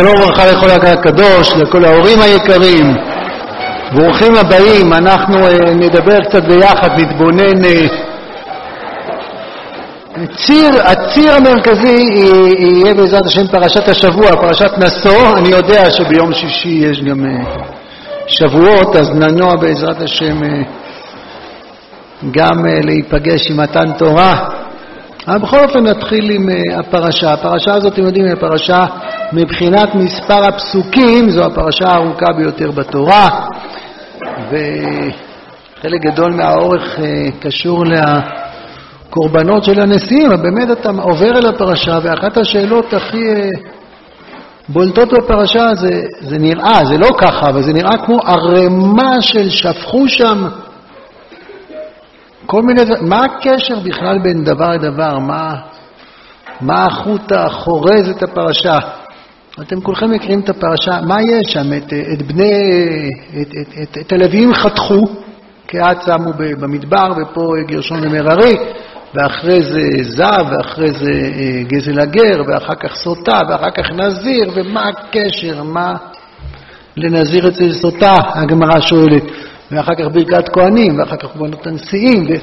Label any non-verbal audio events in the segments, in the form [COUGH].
שלום וברכה לכל הקדוש, לכל ההורים היקרים, ברוכים הבאים, אנחנו uh, נדבר קצת ביחד, נתבונן. Uh, ציר, הציר המרכזי יהיה בעזרת השם פרשת השבוע, פרשת נשוא, אני יודע שביום שישי יש גם uh, שבועות, אז ננוע בעזרת השם גם להיפגש עם מתן תורה. אבל בכל אופן נתחיל עם uh, הפרשה. הפרשה הזאת, אתם יודעים, היא הפרשה מבחינת מספר הפסוקים, זו הפרשה הארוכה ביותר בתורה, וחלק גדול מהאורך uh, קשור לקורבנות של הנשיאים, באמת אתה עובר אל הפרשה, ואחת השאלות הכי uh, בולטות בפרשה זה, זה נראה, זה לא ככה, אבל זה נראה כמו ערימה של שפכו שם כל מיני, מה הקשר בכלל בין דבר לדבר? מה, מה החוט החורז את הפרשה? אתם כולכם מכירים את הפרשה, מה יש שם? את, את בני, את, את, את, את הלוויים חתכו, קהת שמו במדבר, ופה גרשון ומררי, ואחרי זה זב, ואחרי זה אה, גזל הגר, ואחר כך סוטה, ואחר כך נזיר, ומה הקשר? מה לנזיר אצל סוטה? הגמרא שואלת. ואחר כך ברכת כהנים, ואחר כך קורבנות הנשיאים. ו...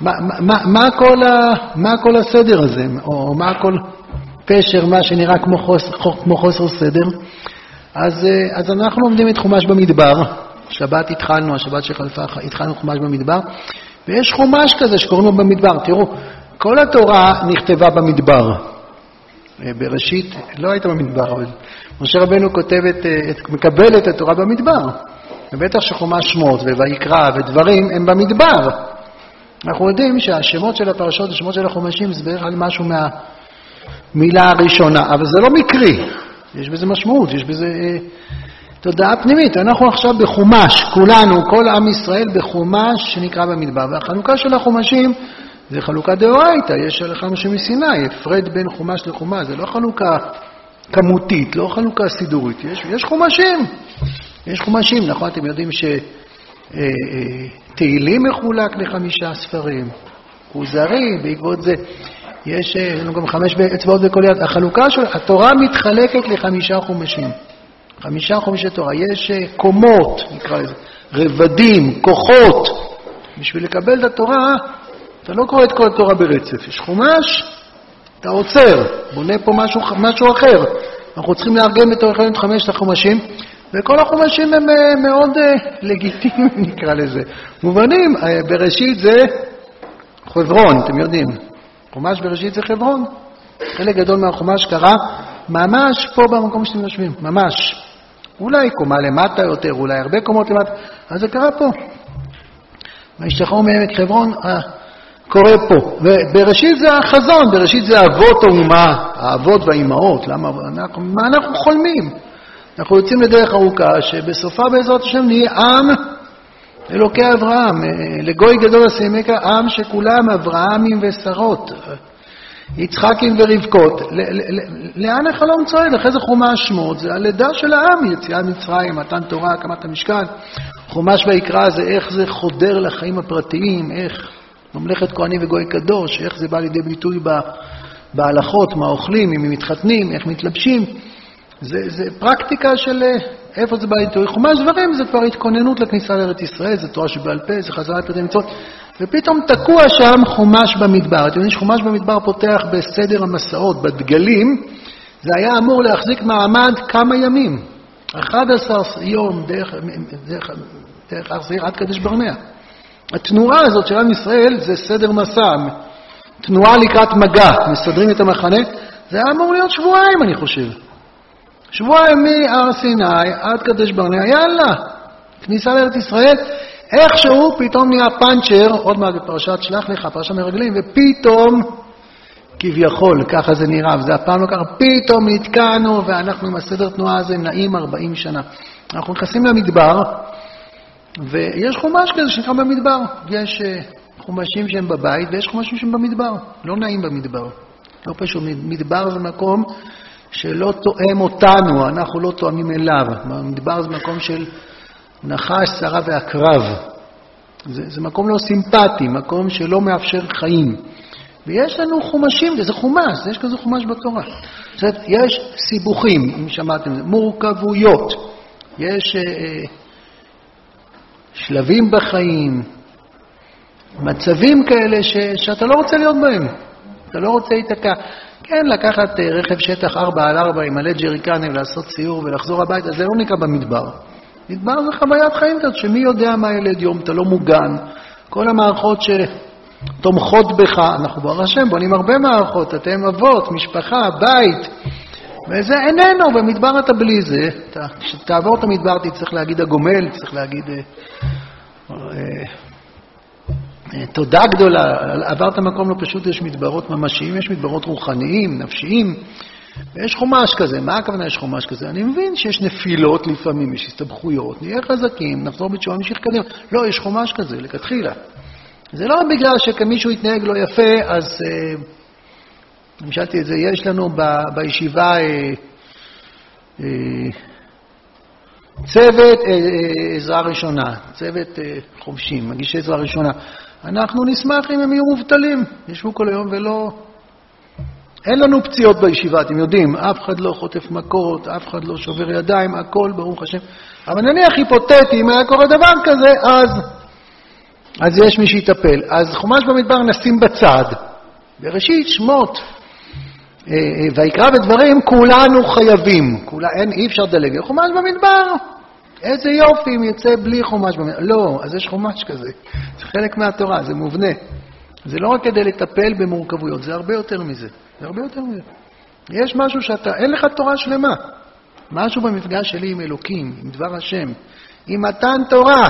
מה, מה, מה, כל ה, מה כל הסדר הזה, או מה כל פשר, מה שנראה כמו, חוס, כמו חוסר סדר? אז, אז אנחנו לומדים את חומש במדבר, שבת התחלנו, השבת שחלפה, התחלנו חומש במדבר, ויש חומש כזה שקוראים לו במדבר. תראו, כל התורה נכתבה במדבר. בראשית, לא הייתה במדבר, אבל משה רבנו כותב את, מקבל את התורה במדבר. ובטח שחומש שמות וויקרא ודברים הם במדבר. אנחנו יודעים שהשמות של הפרשות, השמות של החומשים, זה בערך על משהו מהמילה הראשונה, אבל זה לא מקרי, יש בזה משמעות, יש בזה אה, תודעה פנימית. אנחנו עכשיו בחומש, כולנו, כל עם ישראל בחומש שנקרא במדבר, והחלוקה של החומשים זה חלוקה דאורייתא, יש הלכה משה מסיני, הפרד בין חומש לחומש, זה לא חלוקה כמותית, לא חלוקה סידורית, יש, יש חומשים. יש חומשים, נכון? אתם יודעים שתהילים מחולק לחמישה ספרים, כוזרי, בעקבות זה יש לנו גם חמש אצבעות בכל יד. החלוקה של, התורה מתחלקת לחמישה חומשים. חמישה חומשי תורה. יש קומות, נקרא לזה, רבדים, כוחות. בשביל לקבל את התורה, אתה לא קורא את כל התורה ברצף. יש חומש, אתה עוצר, בונה פה משהו, משהו אחר. אנחנו צריכים לארגן בתור את חמשת החומשים. וכל החומשים הם אה, מאוד אה, לגיטימיים, [LAUGHS] נקרא לזה. מובנים, אה, בראשית זה חברון, אתם יודעים. חומש בראשית זה חברון. חלק גדול מהחומש קרה ממש פה במקום שאתם יושבים, ממש. אולי קומה למטה יותר, אולי הרבה קומות למטה, אז זה קרה פה. וישתחררו מעמק חברון, קורה פה. ובראשית זה החזון, בראשית זה אבות האומה, האבות והאימהות. למה, אנחנו, מה אנחנו חולמים? אנחנו יוצאים לדרך ארוכה, שבסופה בעזרת השם נהיה עם אלוקי אברהם, לגוי גדול עשימך, עם שכולם אברהמים ושרות, יצחקים ורבקות. לאן החלום צועד? אחרי זה חומש שמות, זה הלידה של העם, יציאה ממצרים, מתן תורה, הקמת המשכן. חומש ויקרא זה איך זה חודר לחיים הפרטיים, איך ממלכת כהנים וגוי קדוש, איך זה בא לידי ביטוי בהלכות, מה אוכלים, אם מתחתנים, איך מתלבשים. זה, זה פרקטיקה של אה, איפה זה בא לידי חומש דברים, זה כבר התכוננות לכניסה לארץ ישראל, זה תורה שבעל פה, זה חזרה לפרטי מצוות, ופתאום תקוע שם חומש במדבר. אתם יודעים שחומש במדבר פותח בסדר המסעות, בדגלים, זה היה אמור להחזיק מעמד כמה ימים. 11 יום דרך, דרך, דרך הר שעיר עד קדש ברנע. התנועה הזאת של עם ישראל זה סדר מסע, תנועה לקראת מגע, מסדרים את המחנה, זה היה אמור להיות שבועיים, אני חושב. שבועיים מהר סיני עד קדש ברנע, יאללה, כניסה לארץ ישראל, איכשהו פתאום נהיה פאנצ'ר, עוד מעט בפרשת שלח לך, פרשת מרגלים, ופתאום, כביכול, ככה זה נראה, וזה הפעם לא ככה, פתאום נתקענו ואנחנו עם הסדר תנועה הזה נעים 40 שנה. אנחנו נכנסים למדבר, ויש חומש כזה שנקרא במדבר. יש אה, חומשים שהם בבית ויש חומשים שהם במדבר. לא נעים במדבר. לא פשוט, מדבר זה מקום שלא תואם אותנו, אנחנו לא תואמים אליו. מדבר זה מקום של נחש, שרה ועקרב. זה, זה מקום לא סימפטי, מקום שלא מאפשר חיים. ויש לנו חומשים, וזה חומש, יש כזה חומש בתורה. זאת אומרת, יש סיבוכים, אם שמעתם, מורכבויות, יש אה, אה, שלבים בחיים, מצבים כאלה ש, שאתה לא רוצה להיות בהם, אתה לא רוצה להיתקע. כן, לקחת אה, רכב שטח 4 על 4 עם מלא ג'ריקנים, לעשות סיור ולחזור הביתה, זה לא נקרא במדבר. מדבר זה חוויית חיים כזאת, שמי יודע מה ילד יום, אתה לא מוגן. כל המערכות שתומכות בך, אנחנו ברוך השם בונים הרבה מערכות, אתם אבות, משפחה, בית, וזה איננו, במדבר אתה בלי זה. כשתעבור את המדבר תצטרך להגיד הגומל, צריך להגיד... אה, אה, אה, תודה גדולה, עברת מקום לא פשוט, יש מדברות ממשיים, יש מדברות רוחניים, נפשיים, ויש חומש כזה. מה הכוונה יש חומש כזה? אני מבין שיש נפילות לפעמים, יש הסתבכויות, נהיה חזקים, נחזור בתשובה, נמשיך קדימה. לא, יש חומש כזה, לכתחילה. זה לא בגלל שכמישהו יתנהג לא יפה, אז... המשלתי את זה, יש לנו ב, בישיבה אה, אה, צוות אה, אה, עזרה ראשונה, צוות אה, חובשים, מגישי עזרה ראשונה. אנחנו נשמח אם הם יהיו מובטלים, ישבו כל היום ולא... אין לנו פציעות בישיבה, אתם יודעים, אף אחד לא חוטף מכות, אף אחד לא שובר ידיים, הכל ברוך השם. אבל נניח היפותטי, אם היה קורה דבר כזה, אז, אז יש מי שיטפל. אז חומש במדבר נשים בצד. בראשית שמות, אה, אה, ויקרא ודברים, כולנו חייבים. כולה, אין, אי אפשר לדלג. חומש במדבר, איזה יופי אם יצא בלי חומש במדבר. לא, אז יש חומש כזה. זה חלק מהתורה, זה מובנה. זה לא רק כדי לטפל במורכבויות, זה הרבה יותר מזה. זה הרבה יותר מזה. יש משהו שאתה, אין לך תורה שלמה. משהו במפגש שלי עם אלוקים, עם דבר השם, עם מתן תורה.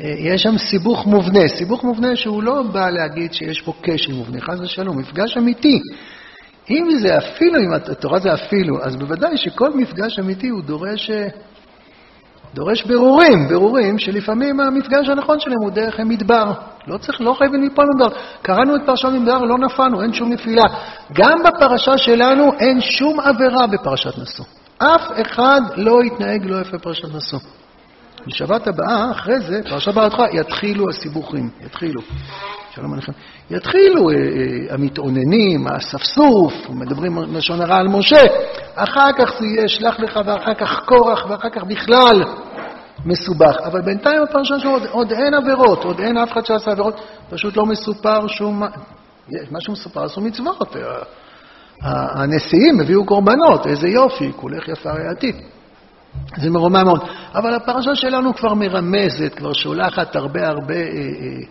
אה, יש שם סיבוך מובנה, סיבוך מובנה שהוא לא בא להגיד שיש פה קשר מובנה, חס ושלום, מפגש אמיתי. אם זה אפילו, אם התורה זה אפילו, אז בוודאי שכל מפגש אמיתי הוא דורש, אה, דורש ברורים, ברורים שלפעמים המפגש הנכון שלהם הוא דרך המדבר. לא צריך, לא חייבים ליפול במדבר. קראנו את פרשת מדבר, לא נפלנו, אין שום נפילה. גם בפרשה שלנו אין שום עבירה בפרשת נשוא. אף אחד לא יתנהג לא יפה בפרשת נשוא. בשבת הבאה, אחרי זה, פרשת ברתך, יתחילו הסיבוכים, יתחילו. שלום עליכם. יתחילו אה, אה, המתאוננים, האספסוף, מדברים לשון הרע על משה, אחר כך זה יהיה שלח לך, ואחר כך קורח, ואחר כך בכלל מסובך. אבל בינתיים בפרשה שלו עוד, עוד אין עבירות, עוד אין אף אחד שעשה עבירות, פשוט לא מסופר שום... מה שמסופר עשו מצוות. הנשיאים הביאו קורבנות, איזה יופי, כולך יפה רעייתי. זה מרומם מאוד. אבל הפרשה שלנו כבר מרמזת, כבר שולחת הרבה הרבה אה, אה,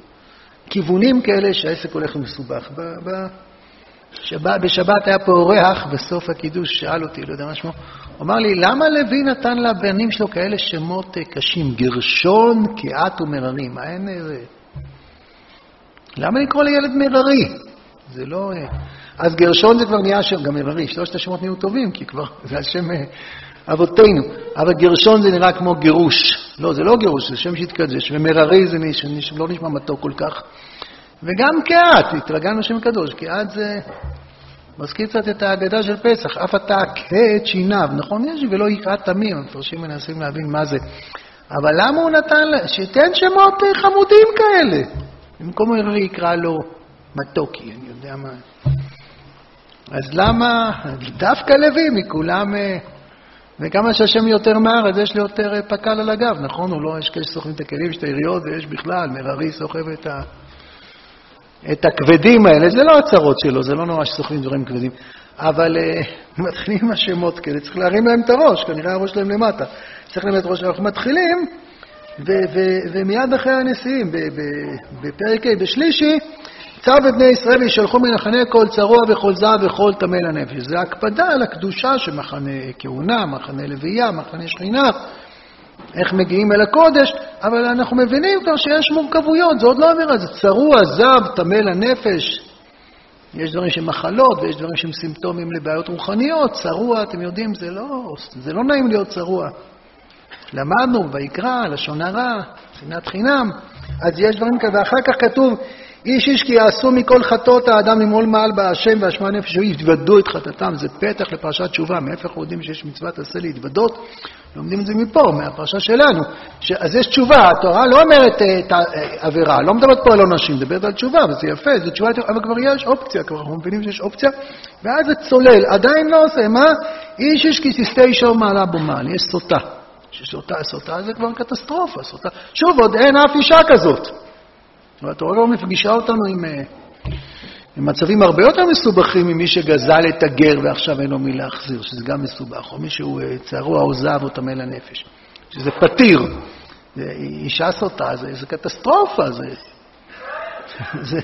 כיוונים כאלה שהעסק הולך ומסובך. בשבת, בשבת היה פה אורח, בסוף הקידוש שאל אותי, לא יודע מה שמו, הוא אמר לי, למה לוי נתן לבנים שלו כאלה שמות אה, קשים? גרשון, קהת ומררי. מה אין איזה... למה לקרוא לילד מררי? זה לא... אה, אז גרשון זה כבר נהיה שם, גם מררי, שלושת השמות נהיו טובים, כי כבר זה השם אה, אבותינו. אבל גרשון זה נראה כמו גירוש. לא, זה לא גירוש, זה שם שהתקדש, ומררי זה נשמע, לא נשמע מתוק כל כך. וגם קהת, התרגלנו שם קדוש, קהת זה מזכיר קצת את ההגדה של פסח, אף אתה כהת שיניו, נכון? יש ולא יקרא תמים, המפרשים מנסים להבין מה זה. אבל למה הוא נתן, שתן שמות חמודים כאלה. במקום יקרא לו מתוקי, אני יודע מה. אז למה דווקא לוי מכולם... אה, וכמה שהשם יותר מהר, אז יש לי יותר אה, פק"ל על הגב, נכון? הוא לא, יש כאלה שסוחבים את הכלים, יש את היריות, ויש בכלל, מררי סוחב את, ה, את הכבדים האלה. זה לא הצרות שלו, זה לא נורא שסוחבים דברים כבדים. אבל uh, [LAUGHS] מתחילים עם השמות כאלה, צריך להרים להם את הראש, כנראה הראש שלהם למטה. צריך להם את הראש, אנחנו מתחילים, ומיד אחרי הנשיאים, בפרק ה', בשלישי, צו את בני ישראל וישלחו מנחני כל צרוע וכל זהב וכל טמא לנפש. זה הקפדה על הקדושה של מחנה כהונה, מחנה לוויה, מחנה שכינה, איך מגיעים אל הקודש, אבל אנחנו מבינים כבר שיש מורכבויות, זה עוד לא אומר, זה צרוע, זב, טמא לנפש. יש דברים שהם מחלות ויש דברים שהם סימפטומים לבעיות רוחניות. צרוע, אתם יודעים, זה לא, זה לא נעים להיות צרוע. למדנו, ויקרא, לשון הרע, שנאת חינם. אז יש דברים כאלה, ואחר כך כתוב, איש איש כי יעשו מכל חטאות האדם למעול מעל בהשם ואשמה נפש, יתוודו את חטאתם. זה פתח לפרשת תשובה. מאיפה אנחנו יודעים שיש מצוות עשה להתוודות? לומדים את זה מפה, מהפרשה שלנו. ש... אז יש תשובה, התורה לא אומרת אה, ת... אה, עבירה, לא מדברת פה על עונשים, מדברת על תשובה, וזה יפה, זו תשובה, אבל כבר יש אופציה, כבר אנחנו מבינים שיש אופציה, ואז זה צולל, עדיין לא עושה, מה? איש איש כי תסתה אישו מעלה בו מעל, יש סוטה. שסוטה, סוטה זה כבר קטסטרופה, סוטה. שוב, עוד אין אף אישה כזאת. והתורה כבר מפגישה אותנו עם... אה, עם מצבים הרבה יותר מסובכים ממי שגזל את הגר ועכשיו אין לו מי להחזיר, שזה גם מסובך, או מי שהוא אה, צערוע או זב או טמא לנפש, שזה פתיר. אישה סוטה, זה, זה קטסטרופה, זה, זה,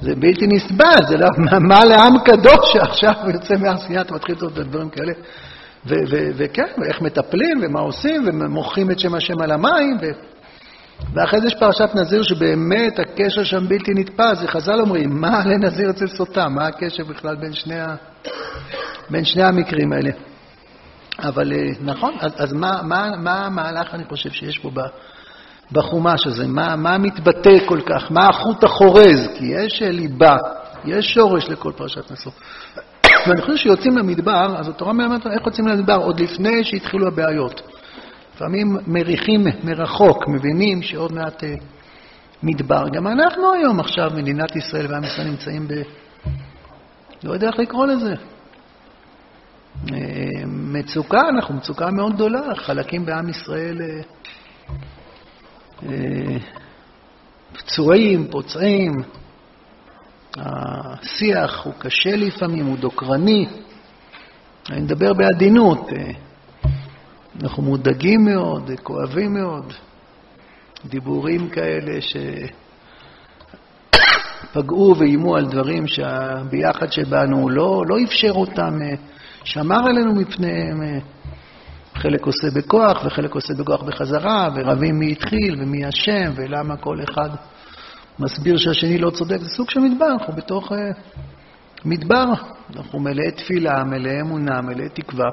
זה בלתי נסבל, זה לא, מה, מה לעם קדוש שעכשיו יוצא מהעשייה, אתה מתחיל לעשות דברים כאלה. וכן, ואיך מטפלים, ומה עושים, ומוחים את שם השם על המים, ו... ואחרי זה יש פרשת נזיר שבאמת הקשר שם בלתי נתפס, וחז"ל אומרים, מה לנזיר אצל סוטה? מה הקשר בכלל בין שני, ה... בין שני המקרים האלה? אבל אה, נכון, אז, אז מה, מה, מה המהלך אני חושב שיש פה בחומש הזה? מה, מה מתבטא כל כך? מה החוט החורז? כי יש אה, ליבה, יש שורש לכל פרשת נשוא. [COUGHS] ואני חושב שיוצאים למדבר, אז התורה מלמדת איך יוצאים למדבר, עוד לפני שהתחילו הבעיות. לפעמים מריחים מרחוק, מבינים שעוד מעט אה, מדבר. גם אנחנו היום, עכשיו, מדינת ישראל ועם ישראל נמצאים ב... לא יודע איך לקרוא לזה. אה, מצוקה, אנחנו מצוקה מאוד גדולה. חלקים בעם ישראל אה, פצועים, פוצעים. השיח הוא קשה לפעמים, הוא דוקרני. אני מדבר בעדינות. אנחנו מודאגים מאוד, כואבים מאוד. דיבורים כאלה שפגעו ואיימו על דברים שהביחד שבנו לא, לא אפשר אותם, שמר עלינו מפניהם. חלק עושה בכוח וחלק עושה בכוח בחזרה, ורבים מי התחיל ומי אשם ולמה כל אחד מסביר שהשני לא צודק. זה סוג של מדבר, אנחנו בתוך uh, מדבר, אנחנו מלאי תפילה, מלאי אמונה, מלאי תקווה.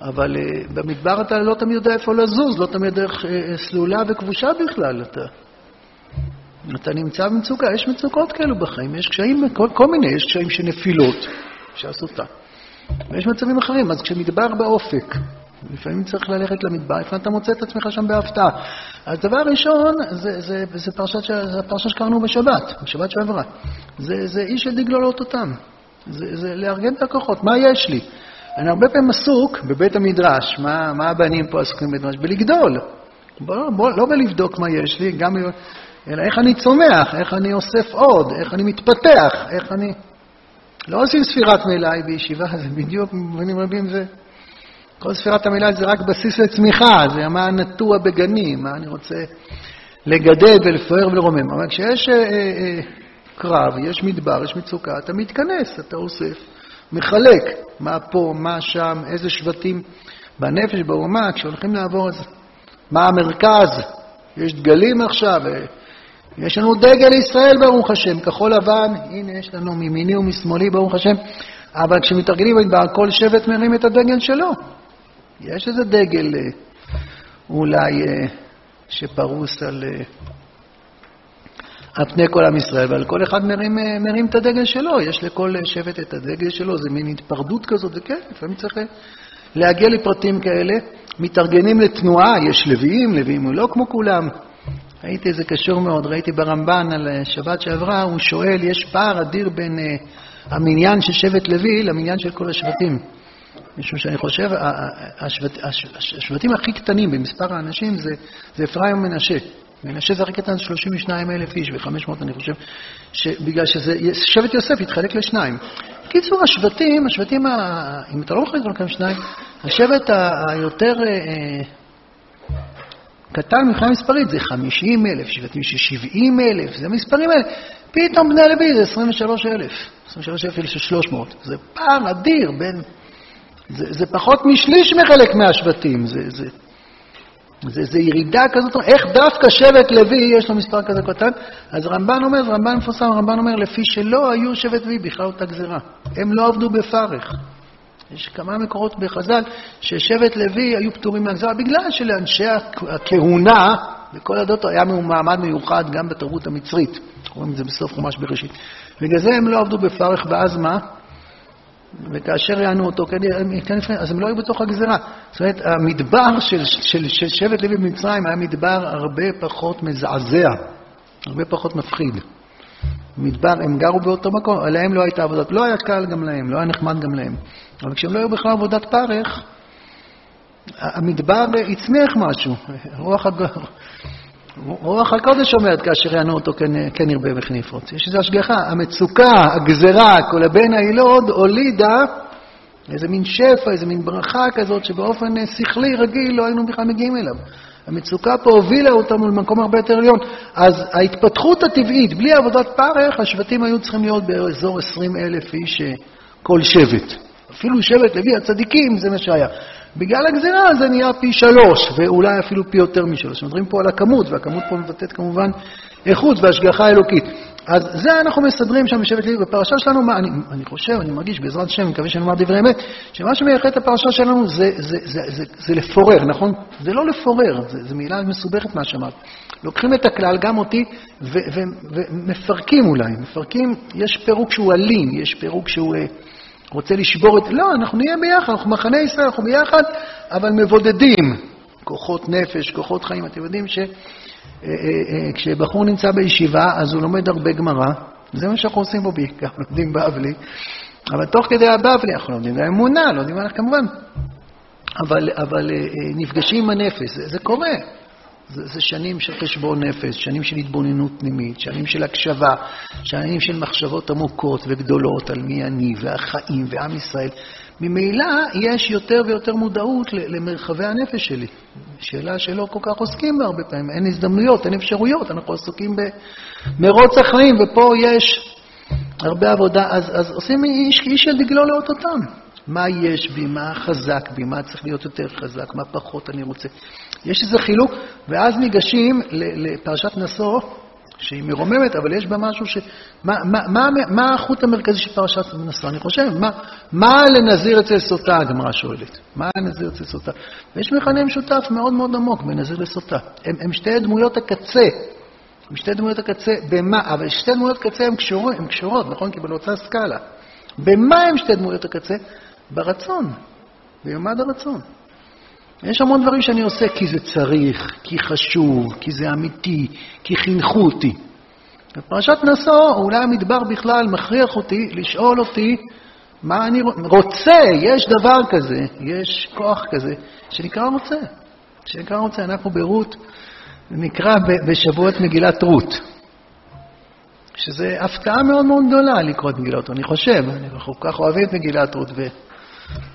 אבל uh, במדבר אתה לא תמיד יודע איפה לזוז, לא תמיד דרך uh, סלולה וכבושה בכלל. אתה, אתה נמצא במצוקה, יש מצוקות כאלו בחיים, יש קשיים, כל, כל מיני, יש קשיים של נפילות, שעשותה. ויש מצבים אחרים, אז כשמדבר באופק, לפעמים צריך ללכת למדבר, לפעמים אתה מוצא את עצמך שם בהפתעה. אז דבר ראשון, זה, זה, זה, פרשת, זה פרשה שקראנו בשבת, בשבת שעברה. זה, זה איש של דגלולות אותם. זה, זה לארגן את הכוחות, מה יש לי? אני הרבה פעמים עסוק בבית המדרש, מה, מה הבנים פה עסוקים בבית המדרש? בלגדול. בוא, בוא, לא בלבדוק מה יש לי, גם, אלא איך אני צומח, איך אני אוסף עוד, איך אני מתפתח, איך אני... לא עושים ספירת מלאי בישיבה, [LAUGHS] זה בדיוק, במובנים רבים זה... כל ספירת המלאי זה רק בסיס לצמיחה, זה מה נטוע בגנים, מה אני רוצה לגדל ולפאר ולרומם. אבל כשיש אה, אה, אה, קרב, יש מדבר, יש מצוקה, אתה מתכנס, אתה אוסף. מחלק מה פה, מה שם, איזה שבטים בנפש, באומה, כשהולכים לעבור את זה. מה המרכז? יש דגלים עכשיו, אה, יש לנו דגל ישראל, ברוך השם, כחול לבן, הנה יש לנו מימיני ומשמאלי, ברוך השם, אבל כשמתארגנים במדבר, כל שבט מרים את הדגל שלו. יש איזה דגל אה, אולי אה, שפרוס על... על פני כל עם ישראל, אבל כל אחד מרים, אה, מרים את הדגל שלו, יש לכל שבט את הדגל שלו, זה מין התפרדות כזאת, וכן, לפעמים צריך להגיע לפרטים כאלה. מתארגנים לתנועה, יש לוויים, לוויים הוא לא כמו כולם. ראיתי איזה קשור מאוד, ראיתי ברמב"ן על אה, שבת שעברה, הוא שואל, יש פער אדיר בין uh, המניין של שבט לוי למניין של כל השבטים. משום שאני חושב, השבט, השבטים הכי קטנים במספר האנשים זה, זה אפרים ומנשה. מנשה זה הכי קטן 32 אלף איש ו-500 אני חושב, בגלל שזה, שבט יוסף התחלק לשניים. בקיצור, השבטים, השבטים, ה, אם אתה לא מחלק אותם שניים, השבט היותר אה, קטן מבחינה מספרית זה 50 אלף, שבטים של 70 אלף, זה המספרים האלה. פתאום בני לוי זה 23 אלף, 23 אלף של 300. זה פער אדיר בין... זה, זה פחות משליש מחלק מהשבטים. זה, זה, זה, זה ירידה כזאת, איך דווקא שבט לוי יש לו מספר כזה קטן? אז רמב"ן אומר, רמב"ן מפורסם, רמב"ן אומר, לפי שלא היו שבט לוי בכלל אותה גזירה. הם לא עבדו בפרך. יש כמה מקורות בחז"ל ששבט לוי היו פטורים מהגזרה בגלל שלאנשי הכהונה בכל הדות היה מעמד מיוחד גם בתרבות המצרית. רואים את זה בסוף חומש בראשית. בגלל זה הם לא עבדו בפרך, ואז מה? וכאשר יענו אותו, כן, כן, אז הם לא היו בתוך הגזרה. זאת אומרת, המדבר של, של, של שבט לוי במצרים היה מדבר הרבה פחות מזעזע, הרבה פחות מפחיד. מדבר, הם גרו באותו מקום, עליהם לא הייתה עבודת, לא היה קל גם להם, לא היה נחמד גם להם. אבל כשהם לא היו בכלל עבודת פרך, המדבר הצמיח משהו. רוח. רוח הקודש אומרת, כאשר יענו אותו כן, כן ירבה וכן יפרוץ. יש איזו השגחה. המצוקה, הגזרה, כל הבן הילוד, הולידה איזה מין שפע, איזה מין ברכה כזאת, שבאופן שכלי רגיל לא היינו בכלל מגיעים אליו. המצוקה פה הובילה אותנו למקום הרבה יותר עליון. אז ההתפתחות הטבעית, בלי עבודת פרך, השבטים היו צריכים להיות באזור 20 אלף איש אה, כל שבט. אפילו שבט לוי הצדיקים, זה מה שהיה. בגלל הגזירה זה נהיה פי שלוש, ואולי אפילו פי יותר משלוש. מדברים פה על הכמות, והכמות פה מבטאת כמובן איכות והשגחה אלוקית. אז זה אנחנו מסדרים שם בשבט לוי. בפרשה שלנו, מה, אני, אני חושב, אני מרגיש בעזרת השם, אני מקווה שאני אומר דברי אמת, שמה שמייחד את הפרשה שלנו זה, זה, זה, זה, זה, זה לפורר, נכון? זה לא לפורר, זו מילה מסובכת מה שאמרת. לוקחים את הכלל, גם אותי, ומפרקים אולי. מפרקים, יש פירוק שהוא אלים, יש פירוק שהוא... אה, רוצה לשבור את... לא, אנחנו נהיה ביחד, אנחנו מחנה ישראל, אנחנו ביחד, אבל מבודדים. כוחות נפש, כוחות חיים. אתם יודעים שכשבחור אה, אה, אה, נמצא בישיבה, אז הוא לומד הרבה גמרא. זה מה שאנחנו עושים פה בעיקר, [LAUGHS] לומדים בבלי. אבל תוך כדי הבבלי אנחנו לומדים באמונה, לומדים כמובן. אבל, אבל נפגשים עם הנפש, זה, זה קורה. זה, זה שנים של חשבון נפש, שנים של התבוננות פנימית, שנים של הקשבה, שנים של מחשבות עמוקות וגדולות על מי אני והחיים ועם ישראל. ממילא יש יותר ויותר מודעות למרחבי הנפש שלי. שאלה שלא כל כך עוסקים בה הרבה פעמים, אין הזדמנויות, אין אפשרויות, אנחנו עסוקים במרוץ החיים, ופה יש הרבה עבודה, אז, אז עושים איש, איש של דגלו לאותותם. מה יש בי, מה חזק בי, מה צריך להיות יותר חזק, מה פחות אני רוצה. יש איזה חילוק, ואז ניגשים לפרשת נשוא, שהיא מרוממת, אבל יש בה משהו ש... מה, מה, מה, מה החוט המרכזי של פרשת נשוא? אני חושב, מה, מה לנזיר אצל סוטה, הגמרא שואלת. מה לנזיר אצל סוטה? ויש מכנה משותף מאוד מאוד עמוק בין נזיר לסוטה. הם, הם שתי דמויות הקצה. הם שתי דמויות הקצה במה? אבל שתי דמויות קצה הן קשורות, קשורות, נכון? כי בנוצה סקאלה. במה הם שתי דמויות הקצה? ברצון, ביומד הרצון. יש המון דברים שאני עושה כי זה צריך, כי חשוב, כי זה אמיתי, כי חינכו אותי. בפרשת נשוא, אולי המדבר בכלל מכריח אותי לשאול אותי מה אני רוצה. יש דבר כזה, יש כוח כזה, שנקרא רוצה. שנקרא רוצה. אנחנו ברות, נקרא בשבועות מגילת רות. שזה הפתעה מאוד מאוד גדולה לקרוא את מגילת רות. אני חושב, אנחנו כל כך אוהבים את מגילת רות,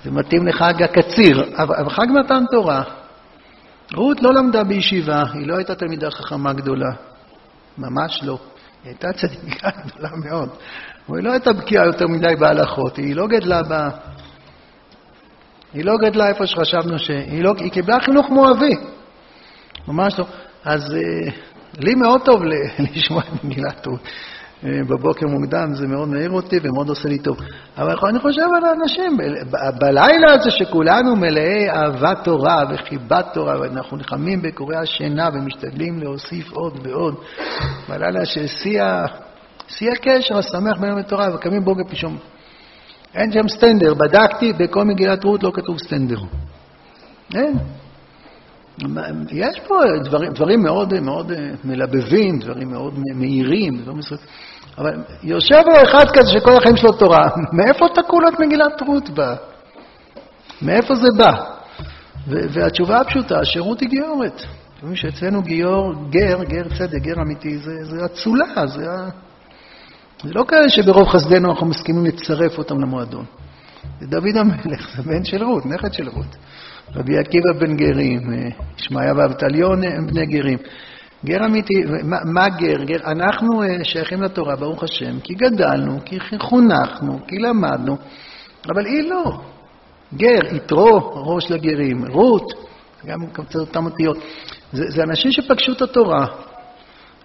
זה מתאים לחג הקציר, אבל חג מתן תורה, רות לא למדה בישיבה, היא לא הייתה תלמידה חכמה גדולה, ממש לא. היא הייתה צדיקה [LAUGHS] גדולה מאוד, אבל היא לא הייתה בקיאה יותר מדי בהלכות, היא לא גדלה ב... היא לא גדלה איפה שחשבנו ש... היא, לא... היא קיבלה חינוך מואבי, ממש לא. אז אה, לי מאוד טוב [LAUGHS] לשמוע את מגילת רות. אה, בבוקר מוקדם, זה מאוד מעיר אותי ומאוד עושה לי טוב. אבל אני חושב על האנשים, בלילה הזה שכולנו מלאי אהבת תורה וחיבת תורה, ואנחנו נלחמים בקורי השינה ומשתדלים להוסיף עוד ועוד, בלילה ששיא הקשר השמח בינינו בתורה, וקמים בוקר פתאום. אין שם סטנדר, בדקתי, בכל מגילת רות לא כתוב סטנדר. אין. יש פה דברים, דברים מאוד, מאוד מלבבים, דברים מאוד מהירים, דברים מסוימים. אבל יושב לו אחד כזה שכל החיים שלו תורה, [LAUGHS] מאיפה תקעו את מגילת רות בא? מאיפה זה בא? והתשובה הפשוטה, השירות היא גיורת. אתם יודעים שאצלנו גיור, גר, גר צדק, גר אמיתי, זה, זה אצולה, זה, זה לא כאלה שברוב חסדנו אנחנו מסכימים לצרף אותם למועדון. זה דוד המלך, זה בן של רות, נכד של רות. רבי עקיבא בן גרים, ישמעיה ואבטליון הם בני גרים. גר אמיתי, מה, מה גר? גר? אנחנו אה, שייכים לתורה, ברוך השם, כי גדלנו, כי חונכנו, כי למדנו, אבל היא לא. גר, יתרו, ראש לגרים, רות, גם אותם אותיות. זה, זה אנשים שפגשו את התורה.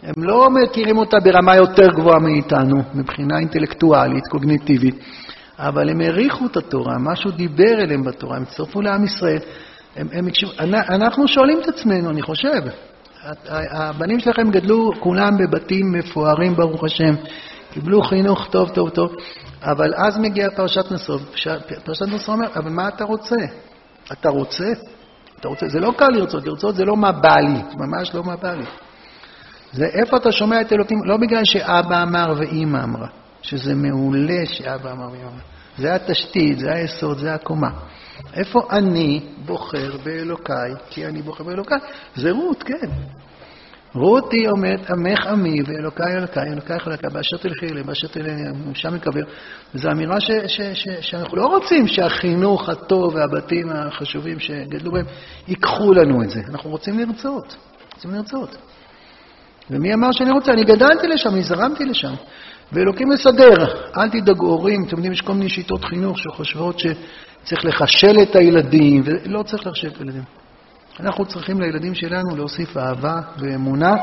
הם לא מכירים אותה ברמה יותר גבוהה מאיתנו, מבחינה אינטלקטואלית, קוגניטיבית, אבל הם העריכו את התורה, משהו דיבר אליהם בתורה, הם הצטרפו לעם ישראל. הם, הם אנחנו שואלים את עצמנו, אני חושב, הבנים שלכם גדלו כולם בבתים מפוארים, ברוך השם, קיבלו חינוך טוב, טוב, טוב, אבל אז מגיעה פרשת נשוא, פרשת נשוא אומר, אבל מה אתה רוצה? אתה רוצה? אתה רוצה? זה לא קל לרצות, לרצות זה לא מה בא לי, ממש לא מה בא לי. זה איפה אתה שומע את אלוקים, לא בגלל שאבא אמר ואימא אמרה, שזה מעולה שאבא אמר ואימא אמרה. זה התשתית, זה היסוד, זה הקומה. איפה אני בוחר באלוקיי, כי אני בוחר באלוקיי? זה רות, כן. רות היא אומרת, עמך עמי ואלוקיי אלוקיי, אלוקייך אלוקיי, באשר תלכי אליהם, באשר תלכי אליהם, שם יקבל. וזו אמירה ש, ש, ש, שאנחנו לא רוצים שהחינוך הטוב והבתים החשובים שגדלו בהם ייקחו לנו את זה. אנחנו רוצים לרצות, רוצים לרצות. ומי אמר שאני רוצה? אני גדלתי לשם, אני זרמתי לשם. ואלוקים מסדר, אל תדאגו הורים, אתם יודעים, יש כל מיני שיטות חינוך שחושבות שצריך לחשל את הילדים, ולא צריך לחשל את הילדים. אנחנו צריכים לילדים שלנו להוסיף אהבה ואמונה,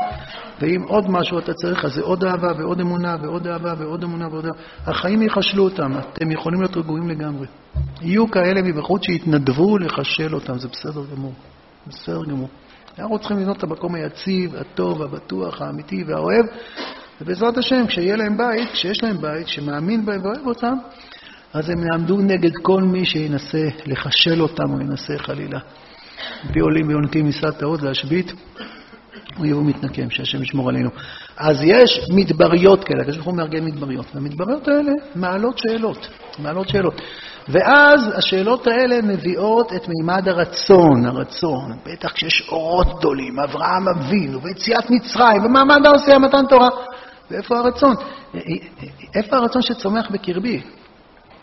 ואם עוד משהו אתה צריך, אז זה עוד אהבה ועוד אמונה ועוד אהבה ועוד אמונה ועוד אהבה. החיים יחשלו אותם, אתם יכולים להיות רגועים לגמרי. יהיו כאלה מבחוץ שיתנדבו לחשל אותם, זה בסדר גמור. בסדר גמור. אנחנו צריכים לבנות את המקום היציב, הטוב, הבטוח, האמיתי והאוהב, ובעזרת השם, כשיהיה להם בית, כשיש להם בית שמאמין בהם ואוהב אותם, אז הם יעמדו נגד כל מי שינסה לחשל אותם או ינסה חלילה. בי עולים ויונקים משרד טעות להשבית, אויב ומתנקם, שהשם ישמור עלינו. אז יש מדבריות כאלה, הקדוש ברוך הוא מארגן מדבריות, והמדבריות האלה מעלות שאלות, מעלות שאלות. ואז השאלות האלה מביאות את מימד הרצון, הרצון. בטח כשיש אורות גדולים, אברהם אבינו, ויציאת מצרים, ומעמד סיני מתן תורה. ואיפה הרצון? איפה הרצון שצומח בקרבי?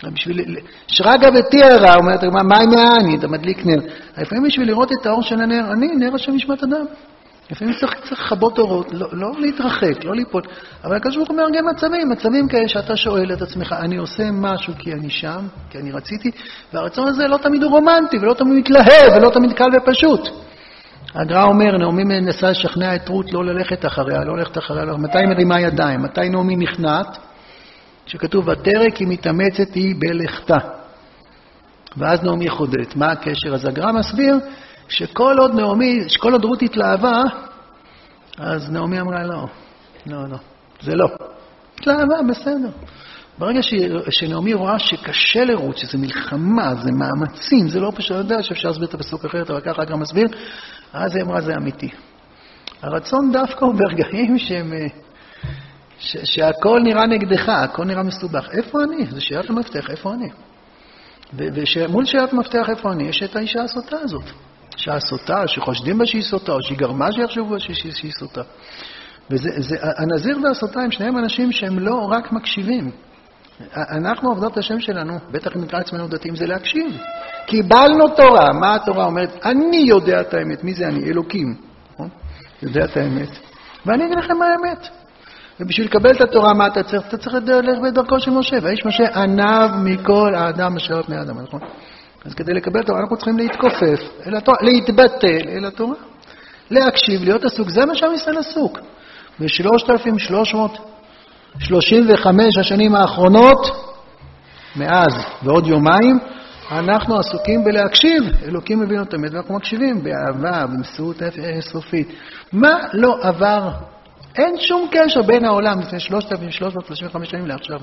בשביל... שרגא ותיארה, אומרת, מה עם העני? אתה מדליק נר. לפעמים בשביל לראות את האור של הנר, אני, נר השם נשמת אדם. לפעמים צריך, לכבות אורות, לא, לא להתרחק, לא ליפול. אבל הקדוש ברוך הוא מארגן מצבים, מצבים כאלה שאתה שואל את עצמך, אני עושה משהו כי אני שם, כי אני רציתי, והרצון הזה לא תמיד הוא רומנטי, ולא תמיד מתלהב, ולא תמיד קל ופשוט. הגר"א אומר, נעמי מנסה לשכנע את רות לא ללכת אחריה, לא ללכת אחריה, לא, מתי מרימה ידיים? מתי נעמי נכנעת? כשכתוב, ותרא כי מתאמצת היא בלכתה. ואז נעמי חודרת. מה הקשר? אז הגר"א מסביר שכל עוד נעמי, שכל עוד רות התלהבה, אז נעמי אמרה לא, לא, לא, זה לא. התלהבה, בסדר. ברגע שנעמי רואה שקשה לרות, שזה מלחמה, זה מאמצים, זה לא פשוט, אני יודע שאפשר להסביר את הפסוק אחרת, אבל ככה גם מסביר, אז היא אמרה, זה אמיתי. הרצון דווקא הוא ברגעים שהם, ש, שהכל נראה נגדך, הכל נראה מסובך. איפה אני? זה שאלת המפתח, איפה אני? ומול שאלת המפתח, איפה אני? יש את האישה הסוטה הזאת. אישה הסוטה, שחושדים בה שהיא סוטה, או שהיא גרמה שיחשבו בה שהיא סוטה. והנזיר והסוטה הם שניהם אנשים שהם לא רק מקשיבים. אנחנו, עובדות השם שלנו, בטח אם נקרא עצמנו דתיים, זה להקשיב. קיבלנו תורה. מה התורה אומרת? אני יודע את האמת. מי זה אני? אלוקים. נכון? יודע את האמת. ואני אגיד לכם מה האמת. ובשביל לקבל את התורה, מה אתה צריך? אתה צריך ללכת בדרכו של משה. והאיש משה ענב מכל האדם אשר על פני האדם, נכון? אז כדי לקבל תורה אנחנו צריכים להתכופף, אל התורה, להתבטל אל התורה. להקשיב, להיות עסוק, זה מה שעם ישראל עסוק. ב-3,335 השנים האחרונות, מאז ועוד יומיים, אנחנו עסוקים בלהקשיב. אלוקים מבין אותם, ואנחנו מקשיבים באהבה, במסירות אינסופית. מה לא עבר? אין שום קשר בין העולם לפני 3,335 שנים לעכשיו.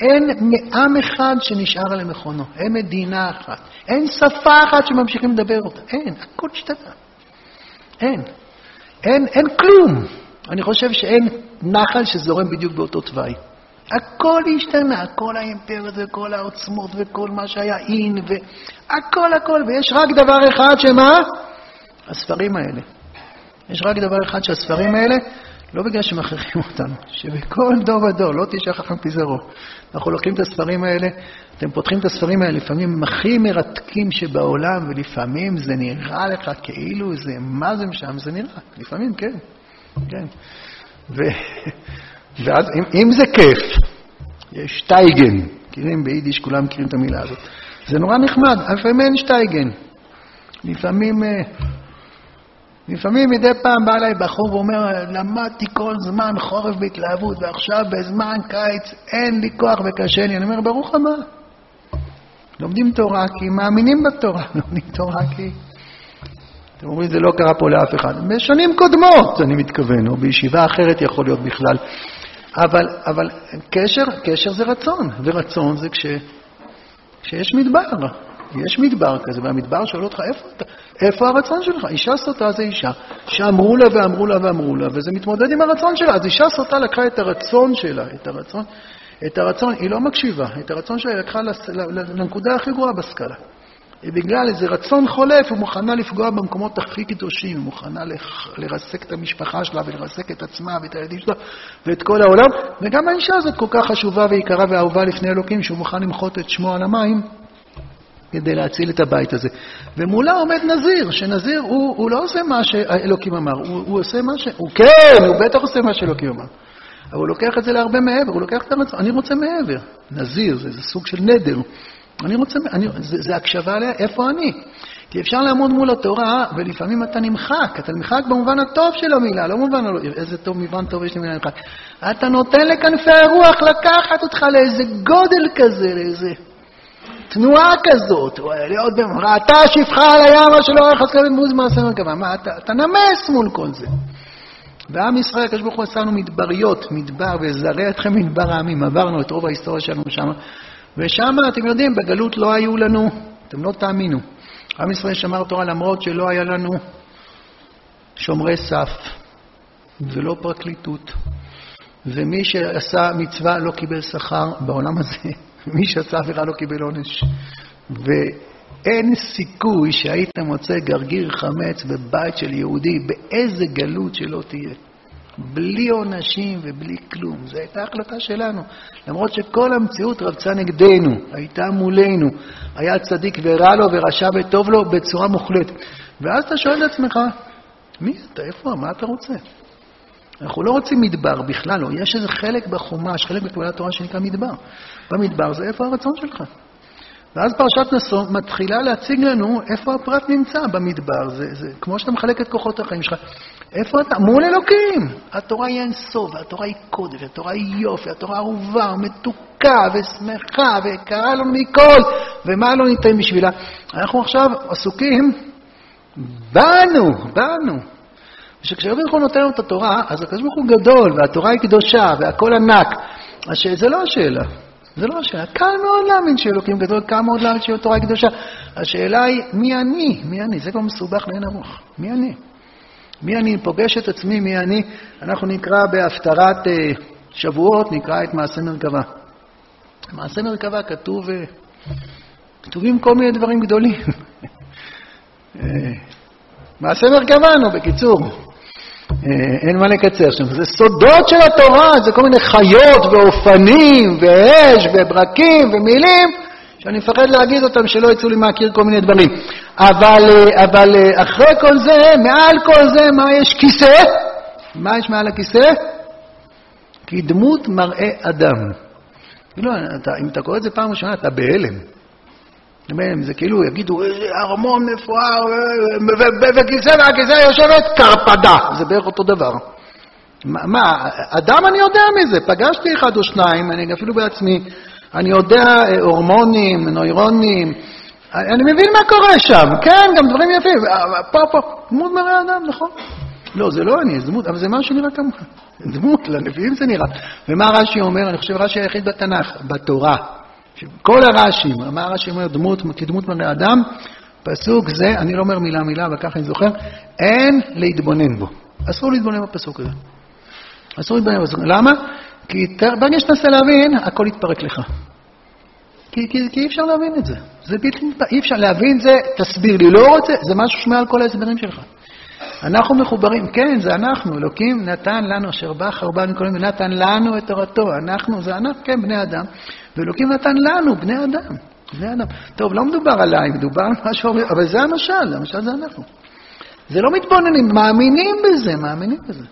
אין עם אחד שנשאר למכונו, אין מדינה אחת, אין שפה אחת שממשיכים לדבר אותה, אין, הכל השתנה. אין. אין, אין כלום. אני חושב שאין נחל שזורם בדיוק באותו תוואי. הכל השתנה, כל האימפריות וכל העוצמות וכל מה שהיה אין, והכל הכל, ויש רק דבר אחד שמה? הספרים האלה. יש רק דבר אחד שהספרים האלה לא בגלל שמכריחים אותנו, שבכל דור ודור, לא תשאר חכם פיזרו. אנחנו לוקחים את הספרים האלה, אתם פותחים את הספרים האלה, לפעמים הם הכי מרתקים שבעולם, ולפעמים זה נראה לך כאילו זה, מה זה משם, זה נראה, לפעמים כן, כן. ו... ואז, אם, אם זה כיף, יש שטייגן, מכירים ביידיש, כולם מכירים את המילה הזאת. זה נורא נחמד, לפעמים אין שטייגן. לפעמים... לפעמים מדי פעם בא אליי בחור ואומר, למדתי כל זמן חורף בהתלהבות, ועכשיו בזמן קיץ אין לי כוח וקשה לי. אני אומר, ברוך הבא. לומדים תורה כי מאמינים בתורה, [LAUGHS] לומדים תורה כי... אתם אומרים, זה לא קרה פה לאף אחד. בשנים קודמות, אני מתכוון, או בישיבה אחרת יכול להיות בכלל. אבל, אבל קשר, קשר זה רצון, ורצון זה כש, כשיש מדבר. יש מדבר כזה, והמדבר שואל אותך, איפה? איפה הרצון שלך? אישה סוטה זה אישה, שאמרו לה ואמרו לה ואמרו לה, וזה מתמודד עם הרצון שלה. אז אישה סוטה לקחה את הרצון שלה, את הרצון, את הרצון, היא לא מקשיבה, את הרצון שלה היא לקחה לנקודה הכי גרועה בסקאלה. בגלל איזה רצון חולף, היא מוכנה לפגוע במקומות הכי קדושים, היא מוכנה לרסק את המשפחה שלה ולרסק את עצמה ואת הילדים שלה ואת כל העולם. וגם האישה הזאת כל כך חשובה ויקרה ואהובה לפני אלוקים, שהוא מוכן למחות את שמו על המים כדי להציל את הבית הזה. ומולה עומד נזיר, שנזיר הוא, הוא לא עושה מה שאלוקים אמר, הוא, הוא עושה מה ש... הוא כן, הוא בטח עושה מה שאלוקים אמר. אבל הוא לוקח את זה להרבה מעבר, הוא לוקח את הרצון, אני רוצה מעבר. נזיר, זה, זה סוג של נדר. אני רוצה, אני, זה, זה הקשבה עליה, איפה אני? כי אפשר לעמוד מול התורה, ולפעמים אתה נמחק. אתה נמחק במובן הטוב של המילה, לא במובן, איזה טוב, מובן טוב יש לי מילה נמחק. אתה נותן לכנפי הרוח לקחת אותך לאיזה גודל כזה, לאיזה תנועה כזאת. להיות ראתה שפחה על הים אשר לא רכס כבד מוז מעשה מרכבה. מה, אתה, אתה נמס מול כל זה. ועם ישראל, הקדוש ברוך הוא עשה לנו מדבריות, מדבר, וזרע אתכם מדבר העמים. עברנו את רוב ההיסטוריה שלנו שם. ושם, אתם יודעים, בגלות לא היו לנו, אתם לא תאמינו. עם ישראל שמר תורה למרות שלא היה לנו שומרי סף ולא פרקליטות. ומי שעשה מצווה לא קיבל שכר בעולם הזה, [LAUGHS] מי שעשה עבירה לא קיבל עונש. ואין סיכוי שהיית מוצא גרגיר חמץ בבית של יהודי, באיזה גלות שלא תהיה. בלי עונשים ובלי כלום. זו הייתה החלטה שלנו. למרות שכל המציאות רבצה נגדנו, הייתה מולנו. היה צדיק ורע לו ורשע וטוב לו בצורה מוחלטת. ואז אתה שואל את עצמך, מי אתה? איפה? מה אתה רוצה? אנחנו לא רוצים מדבר בכלל, לא. יש איזה חלק בחומש, חלק בפעולת התורה שנקרא מדבר. במדבר זה איפה הרצון שלך. ואז פרשת נשוא מתחילה להציג לנו איפה הפרט נמצא במדבר. זה, זה כמו שאתה מחלק את כוחות החיים שלך. איפה אתה? מול אלוקים. התורה היא אינסוף, והתורה היא קודש, והתורה היא יופי, התורה אהובה, מתוקה ושמחה, ויקרה לנו מכל, ומה לא ניתן בשבילה. אנחנו עכשיו עסוקים בנו, בנו. וכשהקדוש ברוך הוא נותן לנו את התורה, אז הקדוש ברוך הוא גדול, והתורה היא קדושה, והכל ענק. אז זה לא השאלה. זה לא השאלה. קל מאוד להאמין שאלוקים גדול, קל מאוד להאמין שהתורה היא קדושה. השאלה היא, מי אני? מי אני? זה כבר מסובך לאין ארוך. מי אני? מי אני? פוגש את עצמי, מי אני? אנחנו נקרא בהפטרת אה, שבועות, נקרא את מעשה מרכבה. מעשה מרכבה כתוב, אה, כתובים כל מיני דברים גדולים. [LAUGHS] אה, מעשה מרכבה, נו, בקיצור. אין מה לקצר שם. זה סודות של התורה, זה כל מיני חיות ואופנים ואש וברקים ומילים שאני מפחד להגיד אותם, שלא יצאו לי מהקיר כל מיני דברים. אבל, אה, אבל אה, אחרי כל זה, מעל כל זה, מה יש? כיסא. מה יש מעל הכיסא? כי דמות מראה אדם. כאילו, אתה, אם אתה קורא את זה פעם ראשונה, אתה בהלם. זה כאילו יגידו, איזה ארמון מפואר, וכיסא והכיסא יושבת קרפדה. זה בערך אותו דבר. מה, אדם אני יודע מזה, פגשתי אחד או שניים, אני אפילו בעצמי אני יודע אה, הורמונים, נוירונים, אני מבין מה קורה שם, כן, גם דברים יפים, פה, פה, דמות מראה אדם, נכון? לא, זה לא אני, זה דמות, אבל זה משהו שנראה כמוך. דמות, לנביאים זה נראה. ומה רש"י אומר? אני חושב רש"י היחיד בתנ"ך, בתורה. כל הרש"י, מה רש"י אומר? דמות, כדמות מראה אדם, פסוק זה, אני לא אומר מילה מילה, אבל ככה אני זוכר, אין להתבונן בו. אסור להתבונן בפסוק הזה. אסור להתבונן בפסוק. למה? כי ברגע שתנסה להבין, הכל יתפרק לך. כי, כי, כי אי אפשר להבין את זה. זה בלתי נתפס. אי אפשר להבין זה, תסביר לי. לא רוצה, זה משהו שמעל כל ההסברים שלך. אנחנו מחוברים, כן, זה אנחנו. אלוקים נתן לנו, אשר בא חרבן כל נתן לנו את תורתו. אנחנו, זה אנחנו, כן, בני אדם. ואלוקים נתן לנו, בני אדם. בני אדם. טוב, לא מדובר עליי, מדובר על משהו, אבל זה המשל, המשל זה אנחנו. זה לא מתבוננים, מאמינים בזה, מאמינים בזה.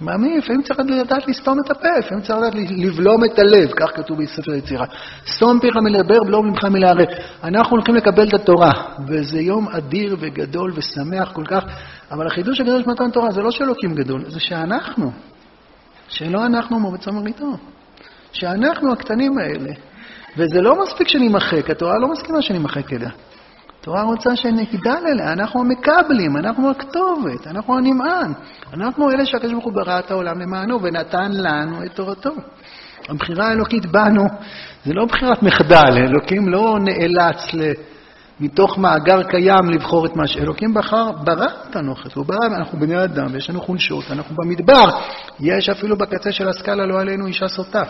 מאמין, לפעמים צריך לדעת לסתום את הפה, לפעמים צריך לדעת לבלום את הלב, כך כתוב בספר יצירה. סתום פיך מלדבר, בלום ממך מלערב. אנחנו הולכים לקבל את התורה, וזה יום אדיר וגדול ושמח כל כך, אבל החידוש הגדול של מתן תורה זה לא שאלוקים גדול, זה שאנחנו, שלא אנחנו מובצו מריתו, שאנחנו הקטנים האלה, וזה לא מספיק שנמחק, התורה לא מסכימה שנמחק אליה. התורה רוצה שנגדל אליה, אנחנו המקבלים, אנחנו הכתובת, אנחנו הנמען. אנחנו אלה שהקדוש ברוך הוא ברא את העולם למענו ונתן לנו את תורתו. הבחירה האלוקית בנו זה לא בחירת מחדל, אלוקים לא נאלץ ל... מתוך מאגר קיים לבחור את מה שאלוקים בחר, ברא אותנו אחרת, הוא ברא, אנחנו בני אדם ויש לנו חולשות, אנחנו במדבר, יש אפילו בקצה של הסקאלה, לא עלינו אישה סוטה.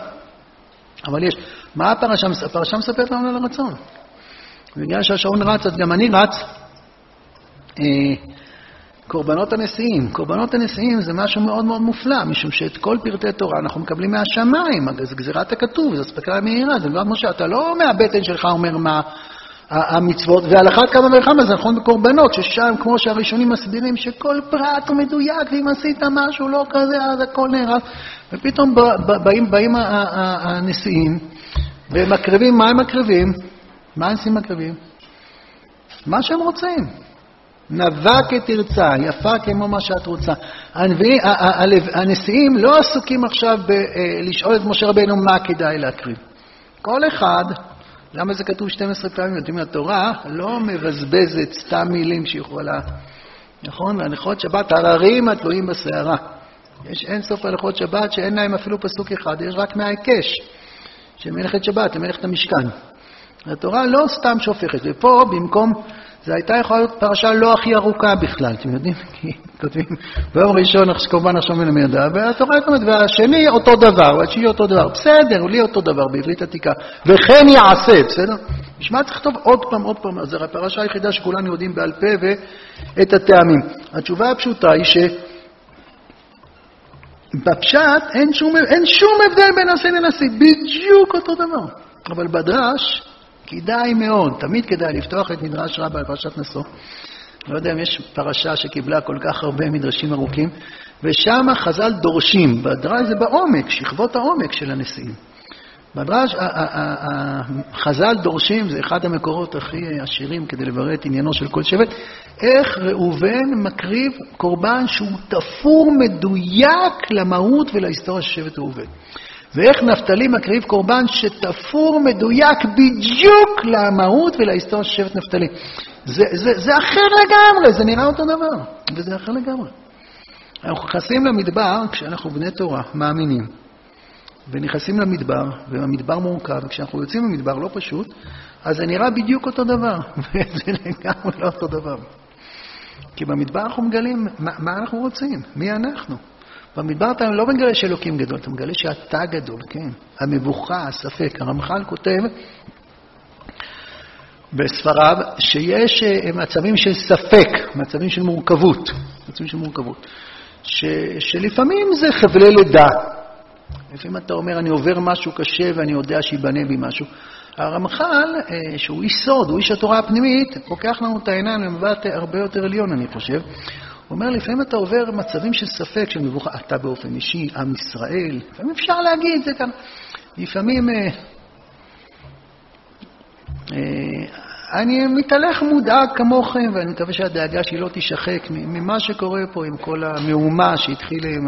אבל יש, מה הפרשה, הפרשה מספרת לנו על הרצון. בגלל שהשעון רץ, אז גם אני רץ. אה, קורבנות הנשיאים. קורבנות הנשיאים זה משהו מאוד מאוד מופלא, משום שאת כל פרטי תורה אנחנו מקבלים מהשמיים, זה גזירת הכתוב, זו אספקה מהירה, זה דבר משה, אתה לא מהבטן שלך אומר מה המצוות, ועל אחת כמה וכמה זה נכון בקורבנות, ששם, כמו שהראשונים מסבירים, שכל פרט הוא מדויק, ואם עשית משהו לא כזה, אז הכל נהרס. ופתאום באים, באים הנשיאים ומקריבים, מה הם מקריבים? מה הנשיאים מקריבים? מה שהם רוצים. נבע כתרצה, יפה כמו מה שאת רוצה. הנשיאים לא עסוקים עכשיו בלשאול את משה רבינו מה כדאי להקריב. כל אחד, למה זה כתוב 12 פעמים? יודעים, התורה לא מבזבזת סתם מילים שיכולה, נכון? הלכות שבת הררים התלויים בסערה. יש אין סוף הלכות שבת שאין להם אפילו פסוק אחד, יש רק מההיקש של מלאכת שבת, למלאכת המשכן. התורה לא סתם שופכת, ופה במקום זו הייתה יכולה להיות פרשה לא הכי ארוכה בכלל, אתם יודעים? [LAUGHS] כי כותבים, ביום ראשון כמובן עכשיו מלמדה, והתורה אומרת, והשני אותו דבר, והתשיעי אותו דבר. בסדר, לי אותו דבר בעברית עתיקה. וכן יעשה, בסדר? בשביל מה צריך לכתוב עוד פעם, עוד פעם? זו הפרשה היחידה שכולנו יודעים בעל פה ואת הטעמים. התשובה הפשוטה היא ש... בפשט אין שום, אין שום הבדל בין נשיא לנשיא, בדיוק אותו דבר. אבל בדרש, כדאי מאוד, תמיד כדאי לפתוח את מדרש רבה על פרשת נשוא. לא יודע אם יש פרשה שקיבלה כל כך הרבה מדרשים ארוכים, ושם חז"ל דורשים, בדרש זה בעומק, שכבות העומק של הנשיאים. בדרש, חז"ל דורשים, זה אחד המקורות הכי עשירים כדי לברר את עניינו של כל שבט, איך ראובן מקריב קורבן שהוא תפור מדויק למהות ולהיסטוריה של שבט ראובן. ואיך נפתלי מקריב קורבן שתפור מדויק בדיוק למהות ולהיסטוריה של שבט נפתלי. זה, זה, זה אחר לגמרי, זה נראה אותו דבר, וזה אחר לגמרי. אנחנו נכנסים למדבר כשאנחנו בני תורה, מאמינים, ונכנסים למדבר, והמדבר מורכב, וכשאנחנו יוצאים למדבר לא פשוט, אז זה נראה בדיוק אותו דבר, [LAUGHS] וזה לגמרי לא אותו דבר. כי במדבר אנחנו מגלים מה, מה אנחנו רוצים, מי אנחנו. במדבר אתה לא מגלה שאלוקים גדול, אתה מגלה שאתה גדול, כן? המבוכה, הספק. הרמח"ל כותב בספריו שיש אה, מצבים של ספק, מצבים של מורכבות, מצבים של מורכבות, ש, שלפעמים זה חבלי לידה. לפעמים אתה אומר, אני עובר משהו קשה ואני יודע שיבנה בי משהו. הרמח"ל, אה, שהוא איש סוד, הוא איש התורה הפנימית, פוקח לנו את העיניים למבט הרבה יותר עליון, אני חושב. הוא אומר, לפעמים אתה עובר מצבים של ספק, של מבוכה, אתה באופן אישי, עם ישראל, לפעמים אפשר להגיד זה כאן. לפעמים אה, אה, אני מתהלך מודאג כמוכם, ואני מקווה שהדאגה שלי לא תישחק ממה שקורה פה עם כל המהומה שהתחילה עם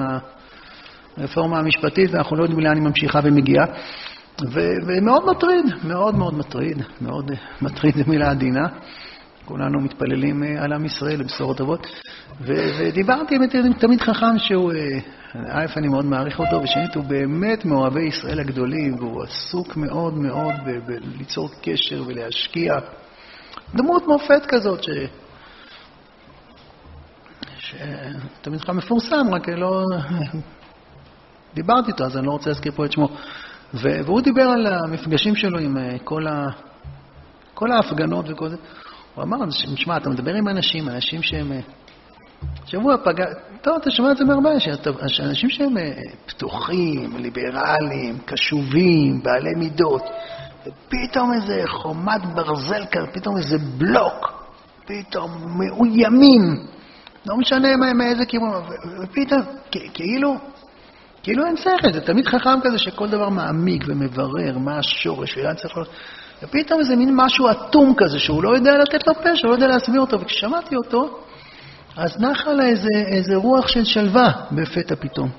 הרפורמה המשפטית, ואנחנו לא יודעים לאן היא ממשיכה ומגיעה. ומאוד מטריד, מאוד מאוד מטריד, מאוד מטריד זו מילה עדינה. כולנו מתפללים אה, על עם ישראל לבשורות טובות. ודיברתי עם תמיד חכם שהוא, אה, א', אני מאוד מעריך אותו, ושנית, הוא באמת מאוהבי ישראל הגדולים, והוא עסוק מאוד מאוד בליצור קשר ולהשקיע. דמות מופת כזאת, ש... שתמיד חכם מפורסם, רק לא... [LAUGHS] דיברתי איתו, אז אני לא רוצה להזכיר פה את שמו. והוא דיבר על המפגשים שלו עם אה, כל, ה... כל ההפגנות וכל זה. הוא אמר, שמע, אתה מדבר עם אנשים, אנשים שהם... אה, שבוע פגע... טוב, אתה שומע את זה מהרבה, שאנשים שהם אה, פתוחים, ליברליים, קשובים, בעלי מידות, ופתאום איזה חומת ברזל כזה, פתאום איזה בלוק, פתאום מאוימים, לא משנה מאיזה כיוון, ופתאום, כאילו, כאילו אין שכל, זה תמיד חכם כזה שכל דבר מעמיק ומברר מה השורש ולאן צריך... ופתאום איזה מין משהו אטום כזה, שהוא לא יודע לתת לו פשר, לא יודע להסביר אותו. וכששמעתי אותו, אז נחה לה איזה, איזה רוח של שלווה בפתע פתאום.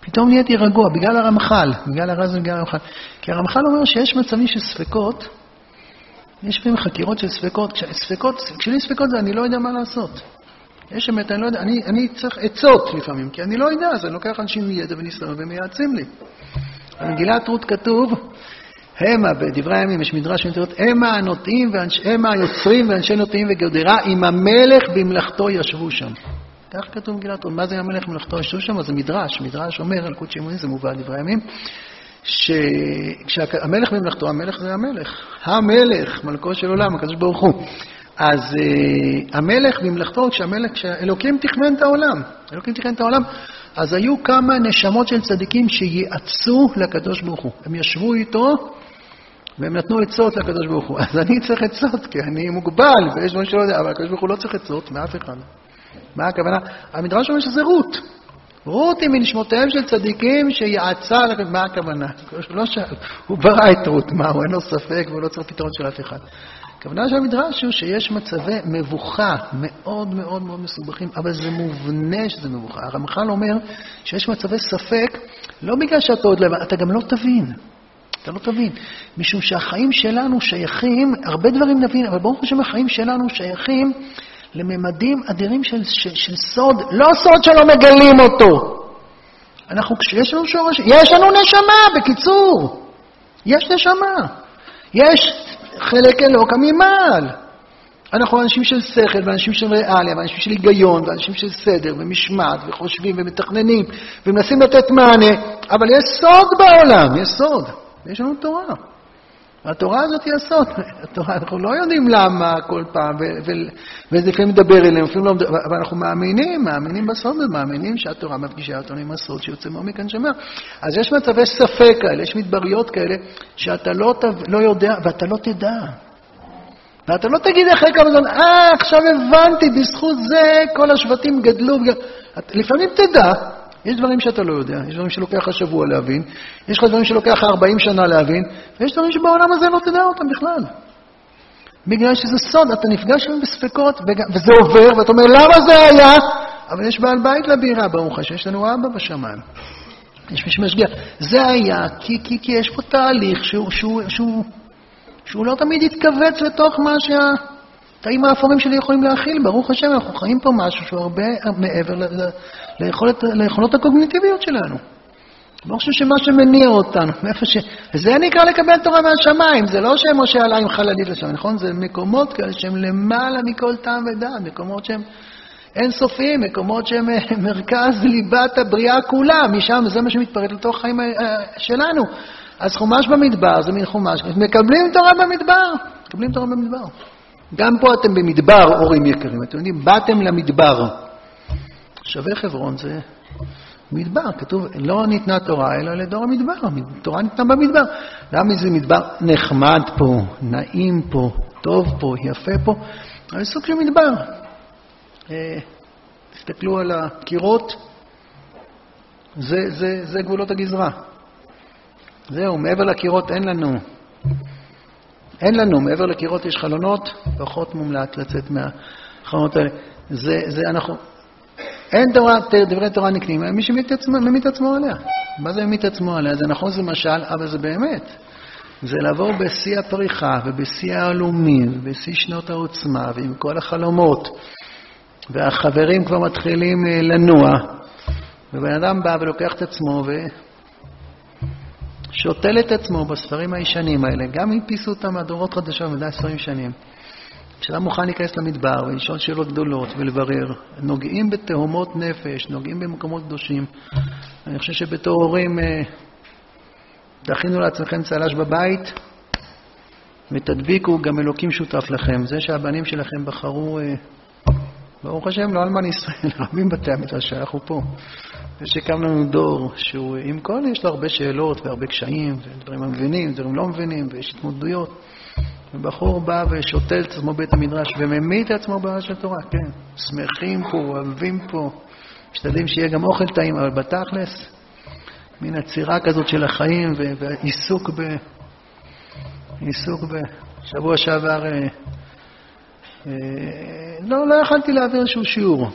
פתאום נהייתי רגוע, בגלל הרמח"ל, בגלל הרז ובגלל הרמח"ל. כי הרמח"ל אומר שיש מצבים של ספקות, יש לפעמים חקירות של ספקות, ספקות, כשאני ספקות זה אני לא יודע מה לעשות. יש אמת, אני לא יודע, אני, אני צריך עצות לפעמים, כי אני לא יודע, אז אני לוקח אנשים מידע וניסיון והם מייעצים לי. במגילת רות כתוב, המה, בדברי הימים יש מדרש שמתארת, המה הנוטעים, המה היוצרים ואנשי נוטעים וגדרה, עם המלך במלאכתו ישבו שם. כך כתוב במגילת רות. מה זה המלך במלאכתו ישבו שם? זה מדרש. מדרש אומר, על קוד שמעוני, זה מובא דברי הימים, שכשהמלך במלאכתו, המלך זה המלך. המלך, מלכו של עולם, הקדוש ברוך הוא. אז uh, המלך במלאכתו, כשהמלך, כשאלוקים תכנן את העולם, אלוקים תכנן את העולם, אז היו כמה נשמות של צדיקים שיעצו לקדוש ברוך הוא. הם ישבו איתו והם נתנו עצות לקדוש ברוך הוא. [LAUGHS] אז אני צריך עצות, כי אני מוגבל, ויש דברים שלא יודע, אבל הקדוש ברוך הוא לא צריך עצות מאף אחד. מה הכוונה? המדרש אומר שזה רות. רות היא מנשמותיהם של צדיקים שיעצה, מה הכוונה? הוא לא שאל, הוא ברא את רות, מה, הוא אין לו ספק והוא לא צריך פתרון של אף אחד. הכוונה של המדרש הוא שיש מצבי מבוכה מאוד מאוד מאוד מסובכים, אבל זה מובנה שזה מבוכה. הרמח"ל אומר שיש מצבי ספק, לא בגלל שאתה עוד לבד, אתה גם לא תבין. אתה לא תבין. משום שהחיים שלנו שייכים, הרבה דברים נבין, אבל ברוך השם החיים שלנו שייכים לממדים אדירים של, של, של סוד, לא סוד שלא מגלים אותו. אנחנו, כשיש לנו שורש, יש לנו נשמה, בקיצור. יש נשמה. יש חלק אלוקא ממעל. אנחנו אנשים של שכל, ואנשים של ריאליה, ואנשים של היגיון, ואנשים של סדר, ומשמעת, וחושבים, ומתכננים, ומנסים לתת מענה, אבל יש סוד בעולם, יש סוד. ויש לנו תורה. והתורה הזאת היא הסוד. [LAUGHS] אנחנו לא יודעים למה כל פעם, וזה לפעמים מדבר אלינו, לפעמים לא מדבר, אבל אנחנו מאמינים, מאמינים בסוד, ומאמינים שהתורה מפגישה אותנו עם הסוד שיוצא מעומק הנשמה. אז יש מצבי ספק כאלה, יש מדבריות כאלה, שאתה לא, לא יודע, ואתה לא תדע. ואתה לא תגיד אחרי כמה זמן, אה, עכשיו הבנתי, בזכות זה כל השבטים גדלו. לפעמים תדע, יש דברים שאתה לא יודע, יש דברים שלוקח לך שבוע להבין, יש לך דברים שלוקח לך 40 שנה להבין, ויש דברים שבעולם הזה לא תדע אותם בכלל. בגלל שזה סוד, אתה נפגש שם בספקות, וזה עובר, ואתה אומר, למה זה היה? אבל יש בעל בית לבירה, ברוך השם, יש לנו אבא בשמיים. יש מי שמשגיח. זה היה כי, כי, כי יש פה תהליך שהוא, שהוא, שהוא, שהוא לא תמיד יתכווץ לתוך מה שהתאים האפורים שלי יכולים להכיל. ברוך השם, אנחנו חיים פה משהו שהוא הרבה מעבר ליכולת, ליכולות הקוגניטיביות שלנו. אני חושב שמה שמניע אותנו, מאיפה ש... זה נקרא לקבל תורה מהשמיים, זה לא שמשה עלה עם חללית לשם, נכון? זה מקומות כאלה שהם למעלה מכל טעם ודעת, מקומות שהם אינסופיים, מקומות שהם אה, מרכז ליבת הבריאה כולה, משם זה מה שמתפרט לתוך החיים אה, שלנו. אז חומש במדבר זה מין חומש, מקבלים תורה במדבר, מקבלים תורה במדבר. גם פה אתם במדבר, הורים יקרים, אתם יודעים, באתם למדבר. שווה חברון זה מדבר, כתוב, לא ניתנה תורה אלא לדור המדבר, תורה ניתנה במדבר. למה זה מדבר נחמד פה, נעים פה, טוב פה, יפה פה? זה סוג של מדבר. אה, תסתכלו על הקירות, זה, זה, זה גבולות הגזרה. זהו, מעבר לקירות אין לנו. אין לנו, מעבר לקירות יש חלונות, פחות מומלט לצאת מהחלונות האלה. זה, זה אנחנו, אין תורה, דברי תורה נקנים, מי שממית עצמו עליה. מה זה ממית עצמו עליה? זה נכון, זה משל, אבל זה באמת. זה לעבור בשיא הפריחה ובשיא העלומים ובשיא שנות העוצמה ועם כל החלומות, והחברים כבר מתחילים אה, לנוע, ובן אדם בא ולוקח את עצמו ושותל את עצמו בספרים הישנים האלה, גם אם פיסו אותם מהדורות חדשות, ודאי ספרים שנים. כשאדם מוכן להיכנס למדבר ולשאול שאלות גדולות ולברר, נוגעים בתהומות נפש, נוגעים במקומות קדושים. אני חושב שבתור הורים אה, דחינו לעצמכם צל"ש בבית, ותדביקו, גם אלוקים שותף לכם. זה שהבנים שלכם בחרו, אה, ברוך השם, לא אלמן ישראל, [LAUGHS] רבים בתי המדרש, אנחנו פה. ושקם לנו דור שהוא, עם כל, יש לו הרבה שאלות והרבה קשיים, ודברים המבינים, דברים לא מבינים, ויש התמודדויות. ובחור בא ושותל את עצמו בית המדרש וממית את עצמו בארץ של תורה, כן. שמחים פה, אוהבים פה, משתדלים שיהיה גם אוכל טעים, אבל בתכלס, מין עצירה כזאת של החיים ועיסוק ב... עיסוק ב... שבוע שעבר אה, אה, לא, לא יכלתי להעביר איזשהו שיעור.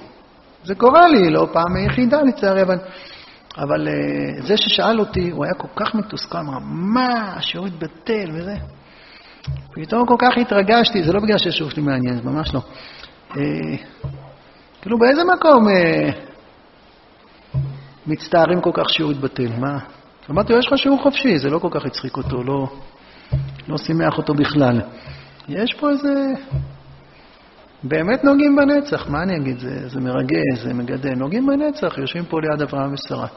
זה קורה לי, לא פעם היחידה לצערי, אבל, אבל אה, זה ששאל אותי, הוא היה כל כך מתוסכל, אמר, מה, השיעור התבטל וזה. פתאום כל כך התרגשתי, זה לא בגלל שהשיעור שלי מעניין, זה ממש לא. אה, כאילו באיזה מקום אה, מצטערים כל כך שהוא התבטל? מה? אמרתי לו, יש לך שיעור חופשי, זה לא כל כך הצחיק אותו, לא, לא שימח אותו בכלל. יש פה איזה... באמת נוגעים בנצח, מה אני אגיד? זה, זה מרגש, זה מגדל. נוגעים בנצח, יושבים פה ליד אברהם ושרה,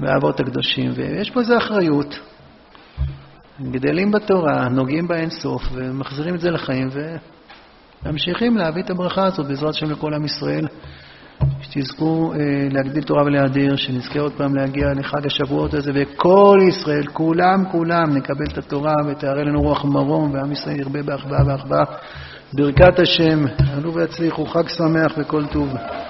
והאבות הקדושים, ויש פה איזו אחריות. גדלים בתורה, נוגעים באינסוף, ומחזירים את זה לחיים, וממשיכים להביא את הברכה הזאת בעזרת השם לכל עם ישראל. שתזכו אה, להגדיל תורה ולהאדיר, שנזכה עוד פעם להגיע לחג השבועות הזה, וכל ישראל, כולם, כולם, נקבל את התורה ותארה לנו רוח מרום, ועם ישראל ירבה באחווה ואחווה. ברכת השם, עלו והצליחו, חג שמח וכל טוב.